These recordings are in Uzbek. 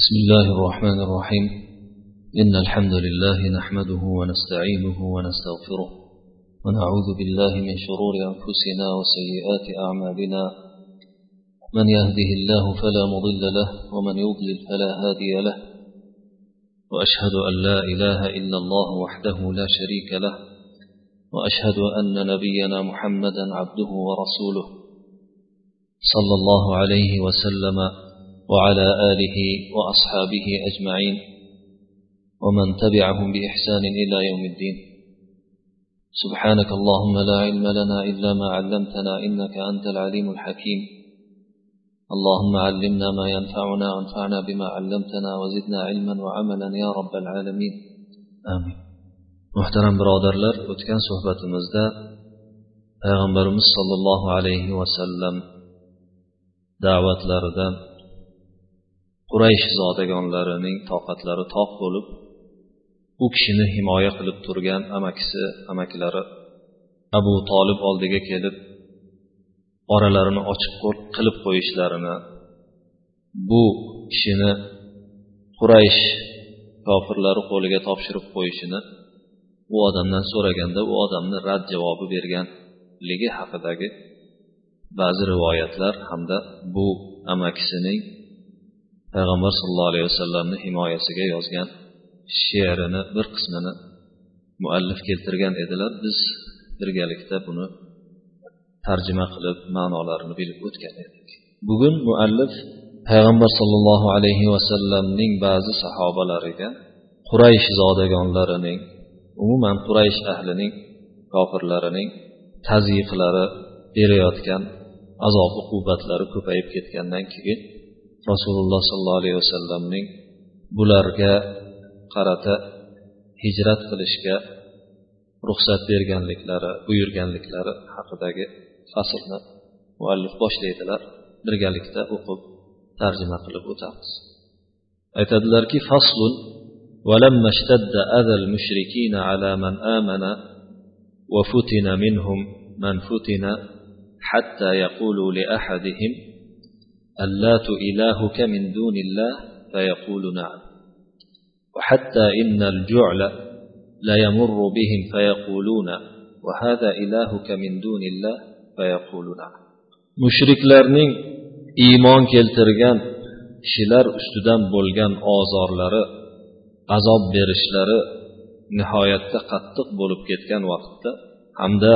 بسم الله الرحمن الرحيم. إن الحمد لله نحمده ونستعينه ونستغفره ونعوذ بالله من شرور أنفسنا وسيئات أعمالنا. من يهده الله فلا مضل له ومن يضلل فلا هادي له. وأشهد أن لا إله إلا الله وحده لا شريك له. وأشهد أن نبينا محمدا عبده ورسوله. صلى الله عليه وسلم وعلى آله وأصحابه أجمعين ومن تبعهم بإحسان إلى يوم الدين. سبحانك اللهم لا علم لنا إلا ما علمتنا إنك أنت العليم الحكيم. اللهم علمنا ما ينفعنا وانفعنا بما علمتنا وزدنا علما وعملا يا رب العالمين. آمين. muhtaram birodarlar o'tgan suhbatimizda payg'ambarimiz sollallohu alayhi vasallam da'vatlaridan quraysh zodagonlarining toqatlari toq bo'lib u kishini himoya qilib turgan amakisi amakilari abu tolib oldiga kelib oralarini ochiq qilib qo'yishlarini bu kishini quraysh kofirlari qo'liga topshirib qo'yishini u odamdan so'raganda u odamni rad javobi berganligi haqidagi ba'zi rivoyatlar hamda bu amakisining payg'ambar sallallohu alayhi vasallamni himoyasiga yozgan she'rini bir qismini muallif keltirgan edilar. Biz birgalikda buni tarjima qilib ma'nolarini bilib o'tgan edik. Bugun muallif payg'ambar sollallohu alayhi vasallamning ba'zi sahobalariga quraysh zodagonlarining umuman quraysh ahlining kofirlarining tazyiqlari berayotgan azob uqubatlari ko'payib ketgandan keyin rasululloh sollallohu alayhi vasallamning bularga qarata hijrat qilishga ruxsat berganliklari buyurganliklari haqidagi faslni muallif boshlaydilar birgalikda o'qib tarjima qilib o'tamiz aytadilarki faslun ولما اشتد أذى المشركين على من آمن وفتن منهم من فتن حتى يقولوا لأحدهم اللات إلهك من دون الله فيقول نعم وحتى إن الجعل لا يمر بهم فيقولون وهذا إلهك من دون الله فيقول نعم mushriklarning iymon keltirgan kishilar ustidan bo'lgan ozorlari azob berishlari nihoyatda qattiq bo'lib ketgan vaqtda hamda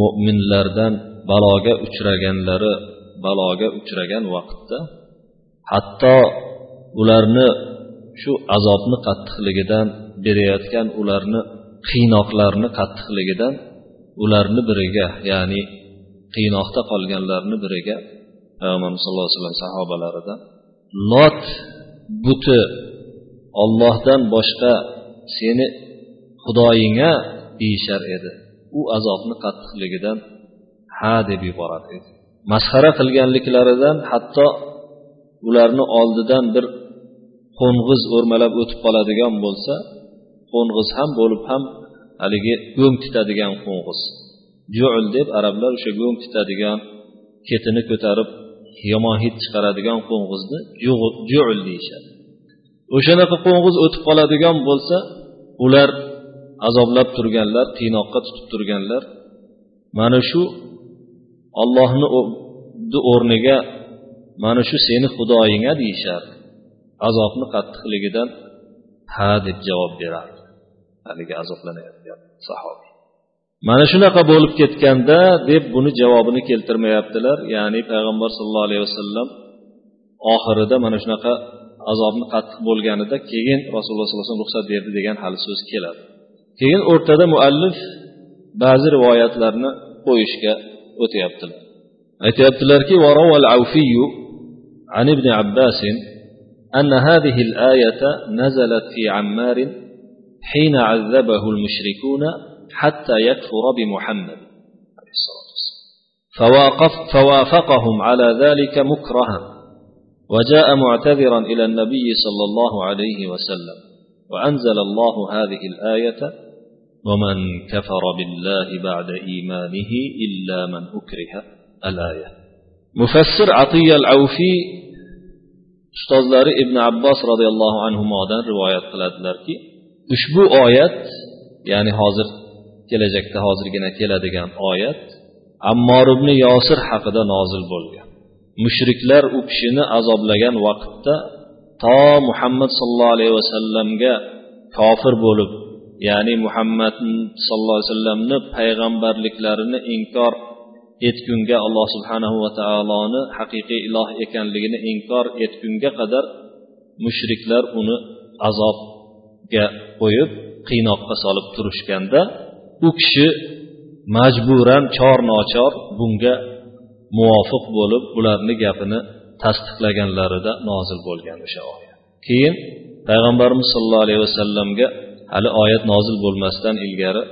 mo'minlardan baloga uchraganlari baloga uchragan vaqtda hatto ularni shu azobni qattiqligidan berayotgan ularni qiynoqlarni qattiqligidan ularni biriga ya'ni qiynoqda qolganlarni biriga payg'ambarimiz sallallohu alayhi vasallam sahobalaridan lot buti ollohdan boshqa seni xudoyingga deyishar edi. U azobni qattiqligidan ha deb yuborar edi. Masxara qilganliklaridan hatto ularni oldidan bir qo'ng'iz o'rmalab o'tib qoladigan bo'lsa qo'ng'iz ham bo'lib ham haligi go'ng titadigan qo'ng'iz. Jul deb arablar o'sha go'ng titadigan ketini ko'tarib yomon hid chiqaradigan qo'ng'izni jul deyishadi. O'shanaqa qo'ng'iz o'tib qoladigan bo'lsa ular azoblab turganlar qiynoqqa tutib turganlar mana shu ollohni o'rniga mana shu seni xudoyinga deyishardi azobni qattiqligidan ha deb javob berardi. Haligi azoblanayotgan sahobiy mana shunaqa bo'lib ketganda deb buni javobini keltirmayaptilar. Ya'ni payg'ambar sallallohu alayhi vasallam oxirida mana shunaqa azobni qattiq bo'lganida keyin rasululloh sallallohu alayhi vasallam ruxsat berdi degan hali so'z keladi. Keyin o'rtada muallif ba'zi rivoyatlarni qo'yishga o'tyaptilar aytyaptilarki عن ابن عباس أن هذه الآية نزلت في عمار حين عذبه المشركون حتى يكفر بمحمد فواقف فوافقهم على ذلك مكرها وجاء معتذرا إلى النبي صلى الله عليه وسلم وأنزل الله هذه الآية ومن كفر بالله بعد إيمانه إلا من أكره الآية mufassir atiya al avfiy ustozlari ibn abbos roziyallohu anhudan rivoyat qiladilarki ushbu oyat ya'ni hozir kelajakda hozirgina keladigan oyat ammor ibn yosir haqida nozil bo'lgan mushriklar u kishini azoblagan vaqtda to muhammad sollallohu alayhi vasallamga kofir bo'lib ya'ni muhammad sallallohu alayhi vasallamni payg'ambarliklarini inkor etgunga alloh subhanahu va taoloni haqiqiy iloh ekanligini inkor etgunga qadar mushriklar uni azobga qo'yib qiynoqqa solib turishganda u kishi majburan chor nochor bunga muvofiq bo'lib ularni gapini tasdiqlaganlarida nozil bo'lgan o'sha oyat. Keyin payg'ambarimiz sollallohu alayhi vasallamga hali oyat nozil bo'lmasdan ilgari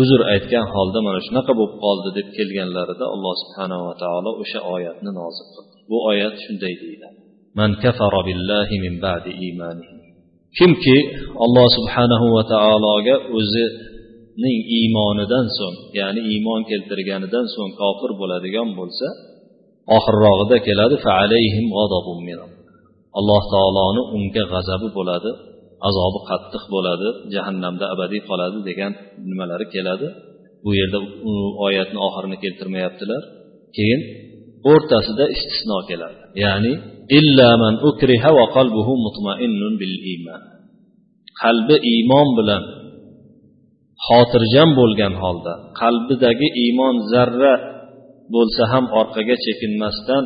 uzr aytgan holda mana shunaqa bo'lib qoldi deb kelganlarida alloh subhanava taolo o'sha oyatni nozil qildi. Bu oyat shunday deydi man kafara billahi min ba'di imanihi. Kimki alloh subhanahu va taologa o'zining iymonidan so'ng ya'ni iymon keltirganidan so'ng kofir bo'ladigan bo'lsa oxirrog'ida keladi alloh taoloni unga g'azabi bo'ladi. Azobi qattiq bo'ladi jahannamda abadiy qoladi degan nimalari keladi. Bu yerda oyatni oxirini keltirmayaptilar. Keyin o'rtasida istisno keladi. Ya'ni illa man ukriha va qalbuhu mutmainnun bil iymon qalbi iymon bilan xotirjam bo'lgan holda qalbidagi iymon zarra bo'lsa ham orqaga chekinmasdan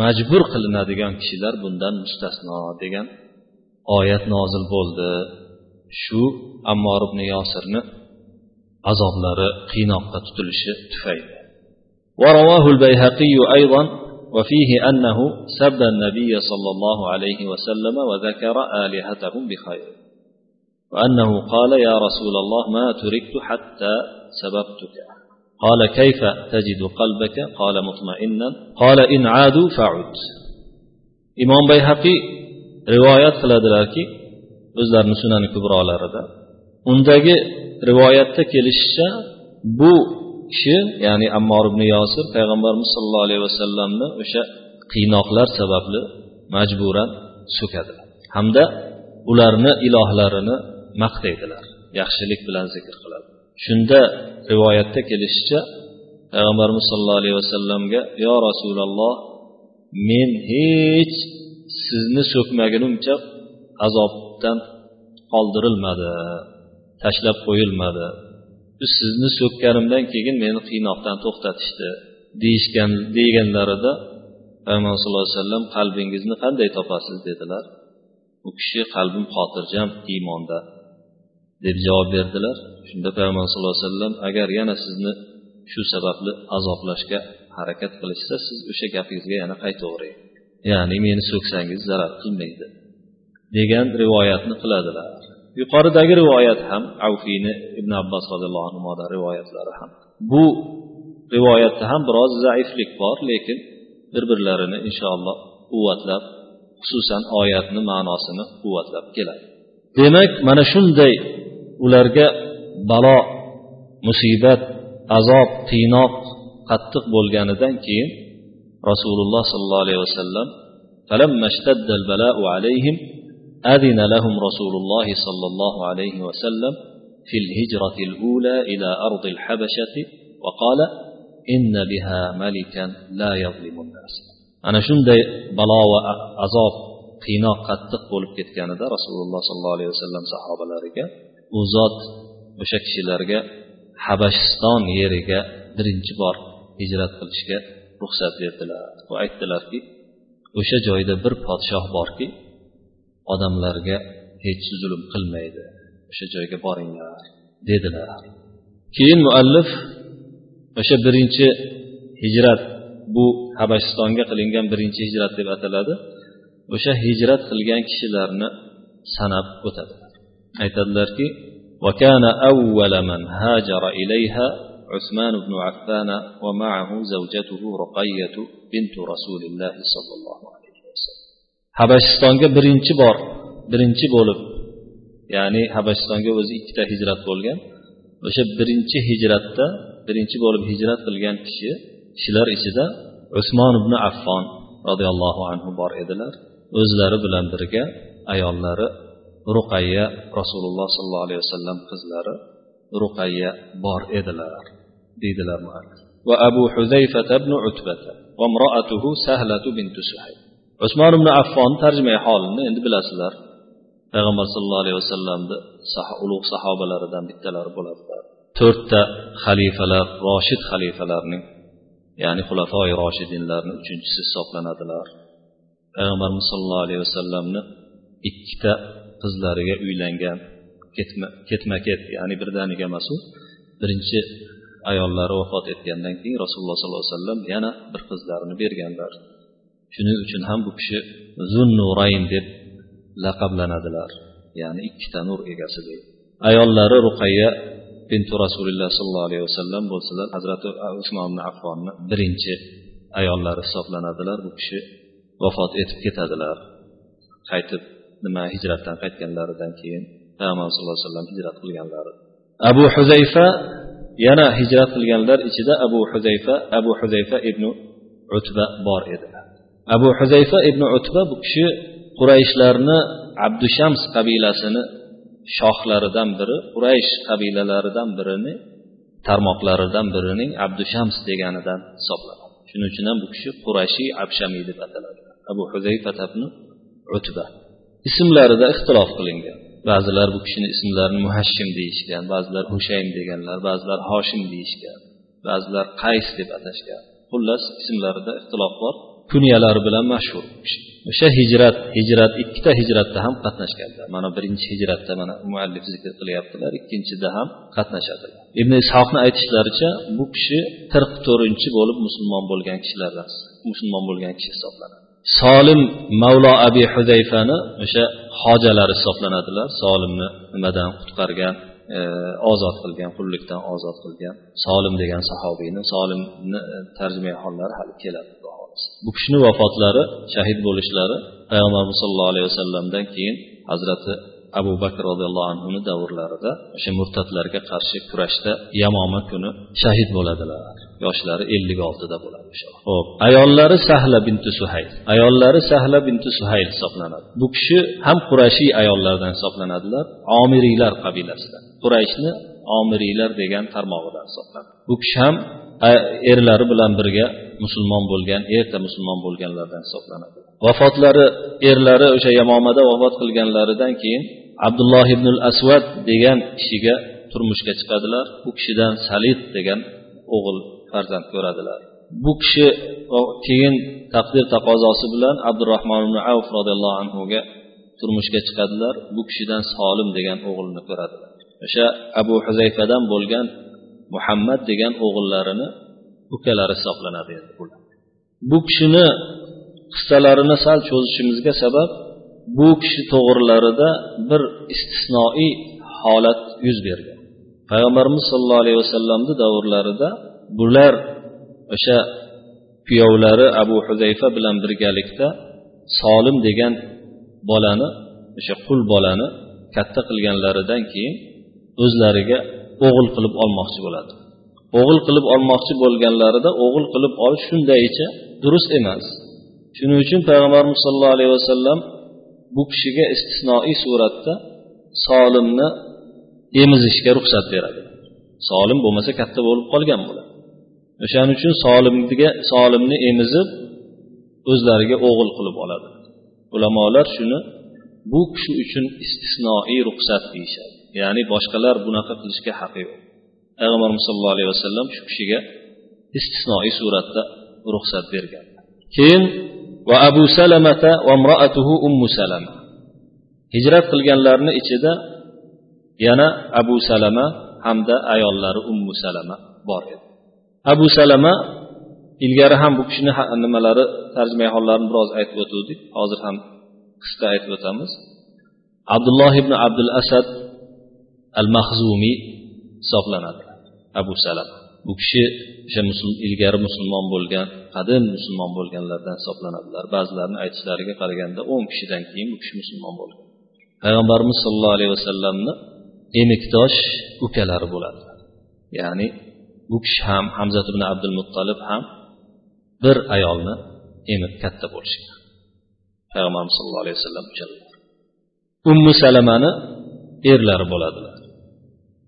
majbur qilinadigan kishilar bundan mustasno degan oyat nozil bo'ldi. Shu ammor ibn yosirni azoblari qiynoqqa tutilishi tufayli. ورواه البيهقي أيضا وفيه أنه سب النبي صلى الله عليه وسلم وذكر آلهتهم بخير وأنه قال يا رسول الله ما تركت حتى سببتك قال كيف تجد قلبك قال مطمئنا قال إن عادوا فعد إمام بيهقي rivoyat qiladilarki o'zlarini sunani kubrolarida undagi rivoyatda kelishicha bu kishi ya'ni ammor ibn yosir payg'ambarimiz sollallohu alayhi vasallamni o'sha qiynoqlar sababli majburan so'kadi. Hamda ularni ilohlarini maqtaydilar yaxshilik bilan zikr qiladi. Shunda rivoyatda kelishicha payg'ambarimiz sollallohu alayhi vasallamga yo rasululloh men hech sizni so'kmagunimcha azobdan qoldirilmadi tashlab qo'yilmadi. Sizni so'kkanimdan keyin meni qiynoqdan to'xtatishdi deyishgan deganlarida payg'ambar sallallohu alayhi vasallam qalbingizni qanday topasiz? dedilar. U kishi qalbim xotirjam iymonda deb javob berdilar. Shunda payg'ambar sallallohu alayhi vasallam agar yana sizni shu sababli azoblashga harakat qilishsa siz o'sha gapingizga yana qaytavering. Ya'ni meni so'ksangiz zarar qilmaydi degan rivoyatni qiladilar. Yuqoridagi rivoyat ham avfiyni ibn abbos roziyallohu anhudan rivoyatlari ham. Bu rivoyatda ham biroz zaiflik bor lekin bir birlarini inshaalloh quvvatlab xususan oyatni ma'nosini quvvatlab keladi. Demak mana shunday ularga balo musibat azob qiynoq qattiq bo'lganidan keyin rasululloh sollallohu alayhi vasallam فلما اشتد البلاء عليهم أذن لهم رسول الله صلى الله عليه وسلم في الهجرة الأولى إلى أرض الحبشة وقال إن بها ملكا لا يظلم الناس أنا shunday balo va azob qiynoq qattiq bo'lib ketganida rasululloh sollallohu alayhi vasallam sahobalariga u zot o'sha kishilarga habashiston yeriga birinchi bor hijrat qilishga ruxsat berdilar va aytdilarki o'sha joyda bir podshoh borki odamlarga hech zulm qilmaydi o'sha joyga boringlar dedilar keyin muallif o'sha birinchi hijrat bu habashistonga qilingan birinchi hijrat deb ataladi o'sha hijrat qilgan kishilarni sanab o'tadilar aytadilarki وكان أول من هاجر إليها عثمان بن عفان ومعه زوجته رقية بنت رسول الله صلى الله عليه وسلم habashistonga birinchi bor birinchi bo'lib ya'ni habashistonga o'zi ikkita hijrat bo'lgan o'sha birinchi hijratda birinchi bo'lib hijrat qilgan kishi kishilar ichida usmon ibn affon roziyallohu anhu bor edilar o'zlari bilan birga ayollari ruqayya rasululloh sollallohu alayhi vasallam qizlari ruqayya bor edilar Deydilar va abu huzayfata ibn utbata va imroatuhu sahlatu bintu suhayb usmon ibn affon tarjimai holini endi bilasizlar. payg'ambar sallallohu alayhi vasallamni ulug' sahobalaridan bittalari bo'ladilar to'rtta xalifalar roshid xalifalarning ya'ni xulafoi roshidinlarni uchinchisi hisoblanadilar. Payg'ambarimiz sollallohu alayhi vasallamni ikkita qizlariga uylangan ketma ketma ket ya'ni birdaniga emasu birinchi ayollari vafot etgandan keyin rasululloh sollallohu alayhi vasallam yana bir qizlarini berganlar. Shuning uchun ham bu kishi zunnurayn deb laqablanadilar. Ya'ni ikkita nur egasi deydi ayollari ruqayya bintu rasululloh sollallohu alayhi vasallam bo'lsalar hazrati usmon ibn affonni birinchi ayollari hisoblanadilar bu kishi vafot etib ketadilar. Qaytib nima hijratdan qaytganlaridan keyin payg'ambar sallallohu alayhi vasallam hijrat qilganlari. Abu huzayfa yana hijrat qilganlar ichida abu huzayfa abu huzayfa ibn utba bor edi. Abu huzayfa ibn utba bu kishi qurayshlarni abdushams qabilasini shohlaridan biri quraysh qabilalaridan birini tarmoqlaridan birining abdushams deganidan hisoblanadi. Shuning uchun ham bu kishi qurashiy abshamiy deb ataladi. Abu huzayfa ibn utba. Ismlarida ixtilof qilingan. Ba'zilar bu kishini ismlarini muhashshim deyishgan ba'zilar hushaym deganlar ba'zilar hoshim deyishgan ba'zilar qays deb atashgan xullas ismlarida ixtilof bor. Kunyalari bilan mashhur o'sha hijrat hijrat ikkita hijratda ham qatnashganlar. Mana birinchi hijratda mana muallif zikr qilyaptilar ikkinchida ham qatnashadilar. Ibn ishoqni aytishlaricha bu kishi qirq to'rtinchi bo'lib musulmon bo'lgan kishilardan musulmon bo'lgan kishi hisoblanadi. Solim mavlo abi huzayfani o'sha hojalari hisoblanadilar. Solimni nimadan qutqargan e, ozod qilgan qullikdan ozod qilgan solim degan sahobiyni solimni e, tarjimai hollari hali keladi bu kishini vafotlari shahid bo'lishlari payg'ambarimiz sollallohu alayhi vasallamdan keyin hazrati abu bakr roziyallohu anhuni davrlarida o'sha murtadlarga qarshi kurashda yamoma kuni shahid bo'ladilar. Yoshlari ellik oltida bo'ladi ho'p ayollari sahla binti suhayl ayollari sahla binti suhayl hisoblanadi. Bu kishi ham qurashiy ayollardan hisoblanadilar omiriylar qabilasidan. Qurayshni omiriylar degan tarmog'idan hisoblanadi. Bu kishi ham erlari bilan birga musulmon bo'lgan erta musulmon bo'lganlardan hisoblanadi. Vafotlari erlari o'sha yamomada vafot qilganlaridan keyin abdulloh ibn asvad degan kishiga turmushga chiqadilar. U kishidan salid degan o'g'il farzand ko'radilar. Bu kishi keyin taqdir taqozosi bilan abdurahmon ibn avf roziyallohu anhuga turmushga chiqadilar. Bu kishidan solim degan o'g'ilni ko'radilar. O'sha abu huzayfadan bo'lgan muhammad degan o'g'illarini ukalari hisoblanadi endi bular bu kishini qissalarini sal cho'zishimizga sabab bu kishi to'g'rilarida bir istisnoiy holat yuz bergan. Payg'ambarimiz sollallohu alayhi vasallamni davrlarida bular o'sha kuyovlari abu huzayfa bilan birgalikda solim degan bolani o'sha qul bolani katta qilganlaridan keyin o'zlariga o'g'il qilib olmoqchi bo'ladi. O'g'il qilib olmoqchi bo'lganlarida o'g'il qilib olish shundaycha durust emas. Shuning uchun payg'ambarimiz sollallohu alayhi vasallam bu kishiga istisnoiy suratda solimni emizishga ruxsat beradi. Solim bo'lmasa katta bo'lib qolgan bo'ladi. O'shaning uchun solimga solimni emizib o'zlariga o'g'il qilib oladi. Ulamolar shuni bu kishi uchun istisnoiy ruxsat deyishadi. Ya'ni boshqalar bunaqa qilishga haqqi yo'q. Payg'ambarimiz sollallohu alayhi vasallam shu kishiga istisnoiy suratda ruxsat bergan. Keyin va abu salamata va imroatuhu ummu salama. Hijrat qilganlarni ichida yana abu salama hamda ayollari ummu salama bor edi. Abu salama ilgari ham bu kishini nimalari tarjimai hollarini biroz aytib o'tuvdik. Hozir ham qisqa aytib o'tamiz. Abdulloh ibn abdul asad al mahzumiy hisoblanadi. Abu salam. Bu kishi o'sha ilgari musulmon bo'lgan qadim musulmon bo'lganlardan hisoblanadilar. Ba'zilarni aytishlariga qaraganda o'n kishidan keyin bu kishi musulmon bo'lgan. Payg'ambarimiz sollallohu alayhi vasallamni emikdosh ukalari bo'ladi. Ya'ni bu kishi ham hamzat ibn abdul muttalib ham bir ayolni emib katta bo'lishgan payg'ambarimiz sallallohu alayhi vasallam ummu salamani erlari bo'ladilar.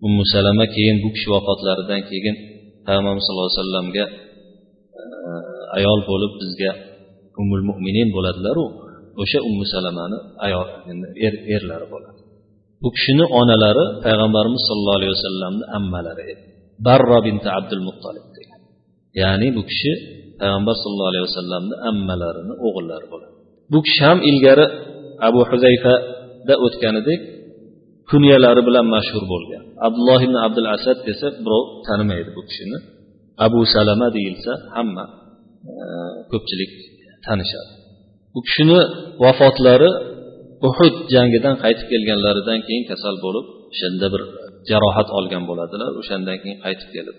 Ummu salama keyin bu kishi vafotlaridan keyin payg'ambarimiz sallallohu alayhi vasallamga e, ayol bo'lib bizga umul mo'minin bo'ladilaru o'sha ummu salamani ayol er, erlari bo'ladi. Bu kishini onalari payg'ambarimiz sollallohu alayhi vasallamni ammalari edi. Barro binti abdul muttolib degan. Ya'ni bu kishi payg'ambar sallallohu alayhi vasallamni ammalarini o'g'illari bo'ladi. Bu kishi ham ilgari abu huzayfada o'tganidek kunyalari bilan mashhur bo'lgan. Abdulloh ibn abdul asad desa birov tanimaydi bu kishini. Abu salama deyilsa hamma e, ko'pchilik tanishadi. Bu kishini vafotlari uhud jangidan qaytib kelganlaridan keyin kasal bo'lib o'shanda bir jarohat olgan bo'ladilar o'shandan keyin qaytib kelib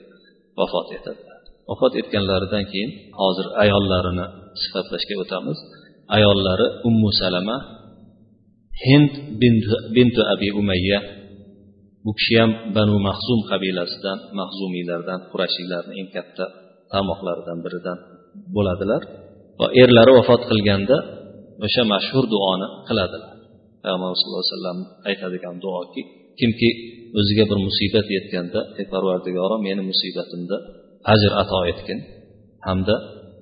vafot etadilar. Vafot etganlaridan keyin hozir ayollarini sifatlashga o'tamiz. Ayollari ummu salama hind bintu abi umayya bu kishi ham banu mahzum qabilasidan mahzumiylardan qurashiylarni eng katta tarmoqlaridan biridan bo'ladilar. Va erlari vafot qilganda o'sha mashhur duoni qiladilar. Payg'ambar sallallohu alayhi vasallam aytadigan duoki kimki o'ziga bir musibat yetganda ey parvardigoro meni musibatimda ajr ato etgin hamda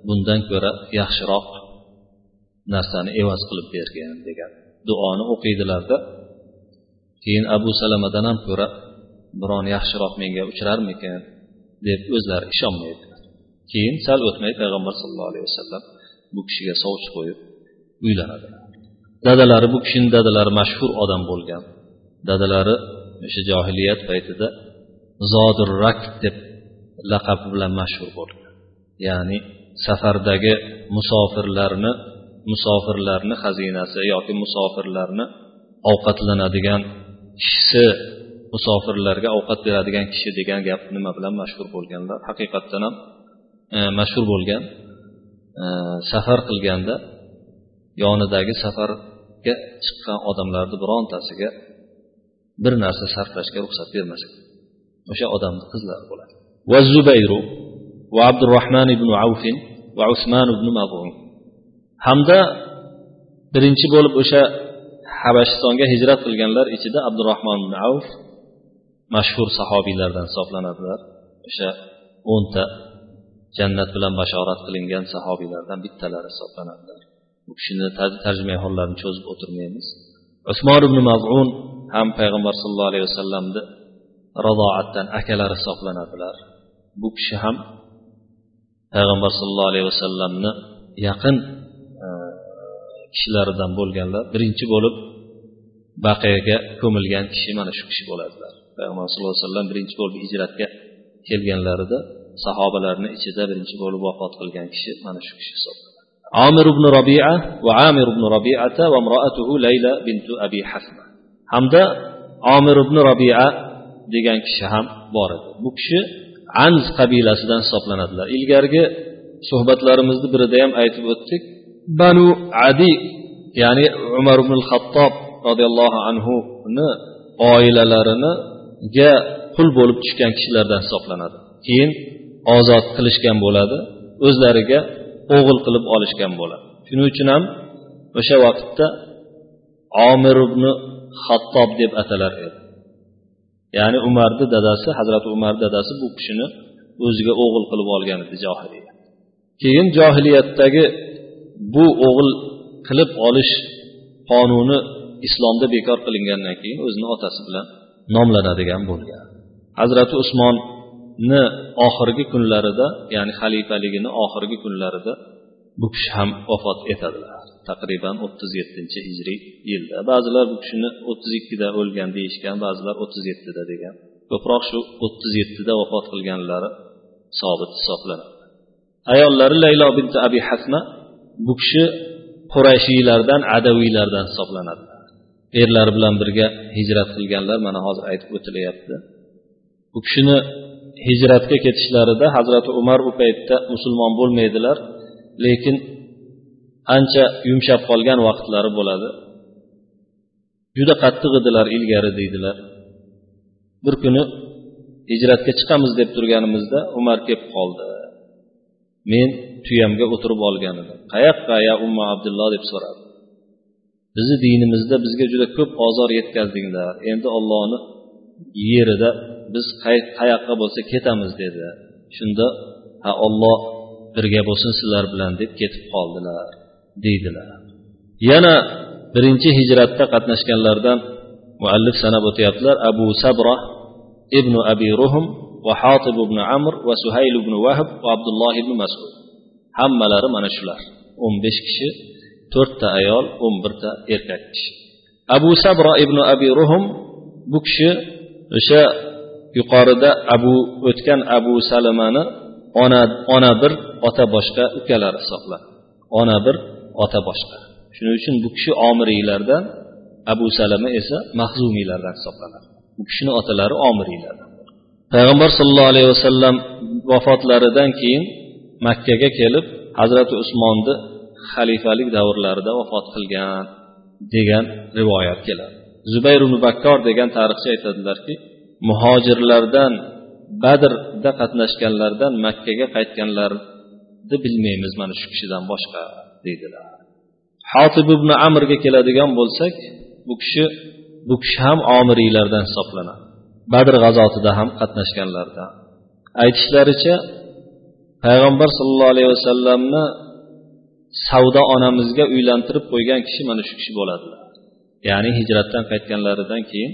bundan ko'ra yaxshiroq narsani evaz qilib bergin degan duoni o'qiydilarda keyin abu salamadan ham ko'ra biron yaxshiroq menga uchrarmikin deb o'zlari ishonmaydilar. Keyin sal o'tmay payg'ambar sallallohu alayhi vasallam bu kishiga sovchi qo'yib uylanadi. Dadalari bu kishini dadalari mashhur odam bo'lgan. Dadalari o'sha johiliyat paytida zodir rak deb laqabi bilan mashhur bo'lgan. Ya'ni safardagi musofirlarni musofirlarni xazinasi yoki musofirlarni ovqatlanadigan kishisi musofirlarga ovqat beradigan kishi degan gap nima bilan mashhur bo'lganlar haqiqatdan ham e, mashhur bo'lgan e, safar qilganda yonidagi safarga chiqqan odamlarni birontasiga bir narsa sarflashga ruxsat bermas o'sha odamni qizlari bo'ladi. Va zubayru va abdurahmon ibn avfin va usmon ibn mabun. Hamda birinchi bo'lib o'sha habashistonga hijrat qilganlar ichida abdurahmon ibn avf mashhur sahobiylardan hisoblanadilar. O'sha o'nta jannat bilan bashorat qilingan sahobiylardan bittalari hisoblanadilar. Bu kishini tarjimai hollarini cho'zib o'tirmaymiz. Usmon ibn mazun ham payg'ambar sallallohu alayhi vasallamni radoatdan akalari hisoblanadilar. Bu kishi ham payg'ambar sallallohu alayhi vasallamni yaqin kishilaridan bo'lganlar birinchi bo'lib baqiyaga ko'milgan kishi mana shu kishi bo'ladilar payg'ambar sallallohu alayhi vasallam birinchi bo'lib hijratga kelganlarida sahobalarni ichida birinchi bo'lib vafot qilgan kishi mana shu kishi hisoblanadi عامر بن ربيعة وعامر بن ربيعة وامرأته ليلى بنت أبي حسمة hamda omir ibn robia degan kishi ham bor edi bu kishi anz qabilasidan hisoblanadilar ilgarigi suhbatlarimizni birida ham aytib o'tdik Banu adi ya'ni umar ibn xattob roziyallohu anhuni oilalariga qul bo'lib tushgan kishilardan hisoblanadi. Keyin ozod qilishgan bo'ladi o'zlariga o'g'il qilib olishgan bo'ladi. Shuning uchun ham o'sha vaqtda omir ibn xattob deb atalar edi. Ya'ni umarni dadasi hazrati umar dadasi bu kishini o'ziga o'g'il qilib olgan edi johiliyat. Keyin johiliyatdagi bu o'g'il qilib olish qonuni islomda bekor qilingandan keyin o'zini otasi bilan nomlanadigan bo'lgan. Hazrati usmonni oxirgi kunlarida ya'ni xalifaligini oxirgi kunlarida bu kishi ham vafot etadilar. Taqriban o'ttiz yettinchi hijriy yilda. Ba'zilar bu kishini o'ttiz ikkida o'lgan deyishgan ba'zilar o'ttiz yettida degan. Ko'proq shu o'ttiz yettida vafot qilganlari sobit hisoblanadi. Ayollari laylo binti abi hasma bu kishi qurayshiylardan adaviylardan hisoblanadi. Erlari bilan birga hijrat qilganlar mana hozir aytib o'tilyapti. Bu kishini hijratga ketishlarida hazrati umar u paytda musulmon bo'lmaydilar lekin ancha yumshab qolgan vaqtlari bo'ladi. Juda qattiq edilar ilgari deydilar. Bir kuni hijratga chiqamiz deb turganimizda umar kelib qoldi. Men tuyamga o'tirib olgan edi qayoqqa ya umma abdulloh deb so'radi. Bizni dinimizda bizga juda ko'p ozor yetkazdinglar. Endi ollohni yerida biz qayoqqa bo'lsa ketamiz dedi. Shunda ha olloh birga bo'lsin sizlar bilan deb ketib qoldilar deydilar. Yana birinchi hijratda qatnashganlardan muallif sanab o'tyaptilar. Abu sabra ibn abi ruhum va hotib ibn amr va suhayl ibn vahb va abdulloh ibn masud. Hammalari mana shular. O'n besh kishi to'rtta ayol o'n birta erkak kishi. Abu sabra ibn abi ruhum bu kishi o'sha yuqorida abu o'tgan abu salamani ona ona bir ota boshqa ukalari hisoblanadi ona bir ota boshqa. Shuning uchun bu kishi omiriylardan abu salama esa mahzumiylardan hisoblanadi. Bu kishini otalari omiriylardan payg'ambar sollallohu alayhi vasallam vafotlaridan keyin makkaga kelib hazrati usmonni xalifalik davrlarida vafot qilgan degan rivoyat keladi. Zubayr ibn bakkor degan tarixchi aytadilarki muhojirlardan badrda qatnashganlardan makkaga qaytganlarni bilmaymiz mana shu kishidan boshqa deydilar. Hotib ibn amrga keladigan bo'lsak bu kishi bu kishi ham omiriylardan hisoblanadi. Badr g'azotida ham qatnashganlardan. Aytishlaricha payg'ambar sollallohu alayhi vasallamni savdo onamizga uylantirib qo'ygan kishi mana shu kishi bo'ladilar ya'ni hijratdan qaytganlaridan keyin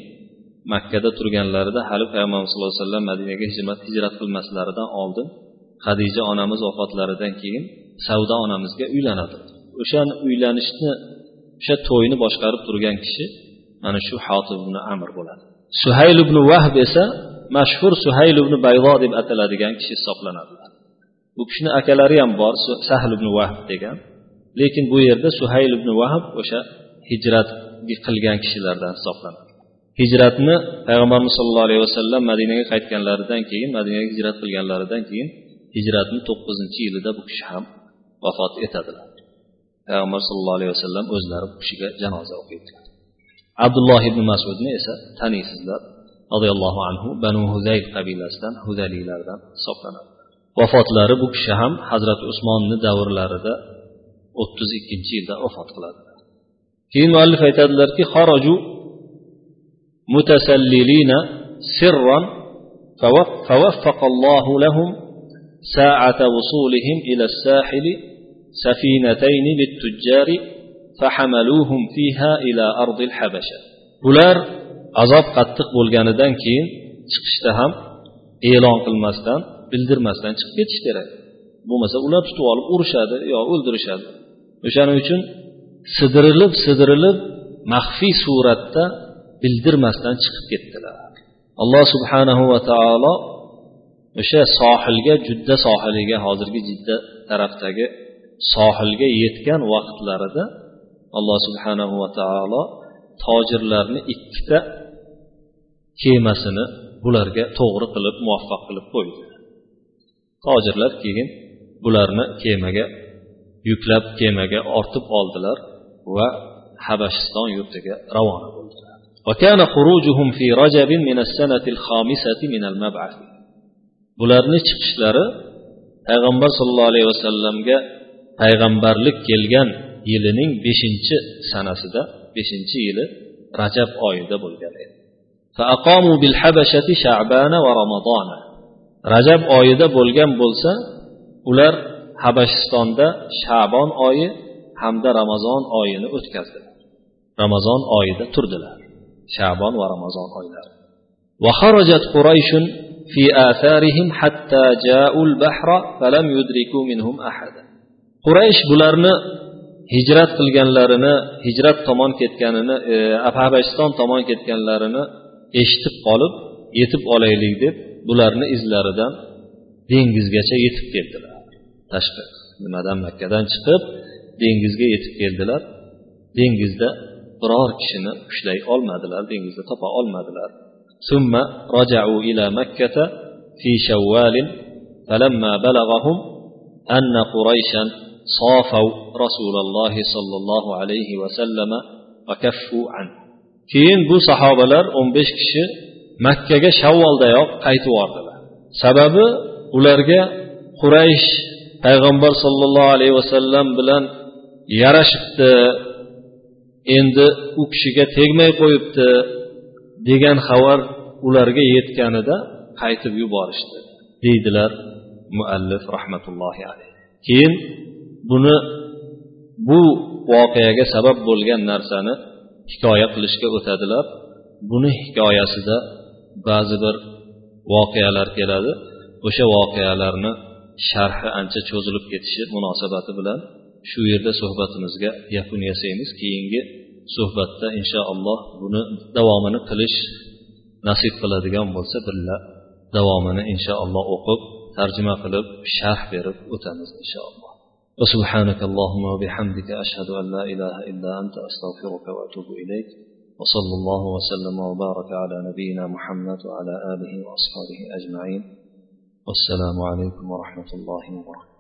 makkada turganlarida hali payg'ambar sallallohu alayhi vasallam madinaga hijrat hijrat qilmaslaridan oldin hadija onamiz vafotlaridan keyin savdo onamizga uylanadi. O'sha uylanishni o'sha to'yni boshqarib turgan kishi mana shu hotib ibn amr bo'ladi. Suhayl ibn vahb esa mashhur suhayl ibn baydo deb ataladigan kishi hisoblanadilar bu kishini akalari ham bor sahl ibn vahb degan. Lekin bu yerda suhayl ibn vahb o'sha hijrat qilgan kishilardan hisoblanadi. Hijratni payg'ambarimiz sollallohu alayhi vasallam madinaga qaytganlaridan keyin madinaga hijrat qilganlaridan keyin hijratni to'qqizinchi yilida bu kishi ham vafot etadilar. Payg'ambar sallallohu alayhi vasallam o'zlari bu kishiga janoza o'qiydilar abdulloh ibn masudni esa taniysizlar roziyallohu anhu banu huzayl qabilasidan huzaliylardan hisoblanadi. vafotlari bu kishi ham hazrati usmonni davrlarida o'ttiz ikkinchi yilda vafot qiladi keyin muallif aytadilarki متسللين سرا فوفق الله لهم ساعة وصولهم إلى الساحل سفينتين للتجار فحملوهم فيها إلى أرض الحبشة ular azob qattiq bo'lganidan keyin chiqishda ham e'lon qilmasdan bildirmasdan chiqib ketish kerak. Bo'lmasa ular tutib olib urishadi yo o'ldirishadi. O'shaning uchun sidirilib sidirilib maxfiy suratda bildirmasdan chiqib ketdilar. Alloh subhanahu va taolo o'sha sohilga judda sohiliga hozirgi jidda tarafdagi sohilga yetgan vaqtlarida alloh subhanahu va taolo tojirlarni ikkita kemasini bularga to'g'ri qilib muvaffaq qilib qo'ydi. tojirlar keyin bularni kemaga yuklab kemaga ortib oldilar va habashiston yurtiga ravona bo'ldilar وكان خروجهم في رجب من السنة الخامسة من المبعث bularni chiqishlari payg'ambar sollallohu alayhi vasallamga payg'ambarlik kelgan yilining beshinchi sanasida beshinchi yili rajab oyida bo'lgan edi rajab oyida bo'lgan bo'lsa ular habashistonda shabon oyi hamda ramazon oyini o'tkazdilar ramazon oyida turdilar shabon va ramazon oylari وخرجت قريش في آثارهم حتى جاءوا البحر فلم يدركوا منهم أحدا quraysh bularni hijrat qilganlarini hijrat tomon ketganini e, habashiston tomon ketganlarini eshitib qolib yetib olaylik deb bularni izlaridan dengizgacha yetib keldilar tashqi nimadan makkadan chiqib dengizga yetib keldilar dengizda biror kishini ushlay olmadilar dengizda topa olmadilar ثم رجعوا إلى مكة في شوال فلما بلغهم أن قريشا صافوا رسول الله صلى الله عليه وسلم وكفوا عنه keyin bu sahobalar o'n besh kishi makkaga shavvoldayoq qaytib yubordilar sababi ularga quraysh payg'ambar sollallohu alayhi vasallam bilan yarashibdi. Endi u kishiga tegmay qo'yibdi degan xabar ularga yetganida qaytib yuborishdi deydilar muallif rahmatullohi alayhi keyin buni bu voqeaga sabab bo'lgan narsani hikoya qilishga o'tadilar. Buni hikoyasida ba'zi bir voqealar keladi o'sha voqealarni sharhi ancha cho'zilib ketishi munosabati bilan shu yerda suhbatimizga yakun yasaymiz keyingi suhbatda inshaalloh buni davomini qilish nasib qiladigan bo'lsa birga davomini inshaalloh o'qib tarjima qilib sharh berib o'tamiz inshaalloh وسبحانك اللهم وبحمدك أشهد أن لا إله إلا أنت أستغفرك وأتوب إليك وصلى الله وسلم وبارك على نبينا محمد وعلى آله وأصحابه أجمعين. والسلام عليكم ورحمة الله وبركاته.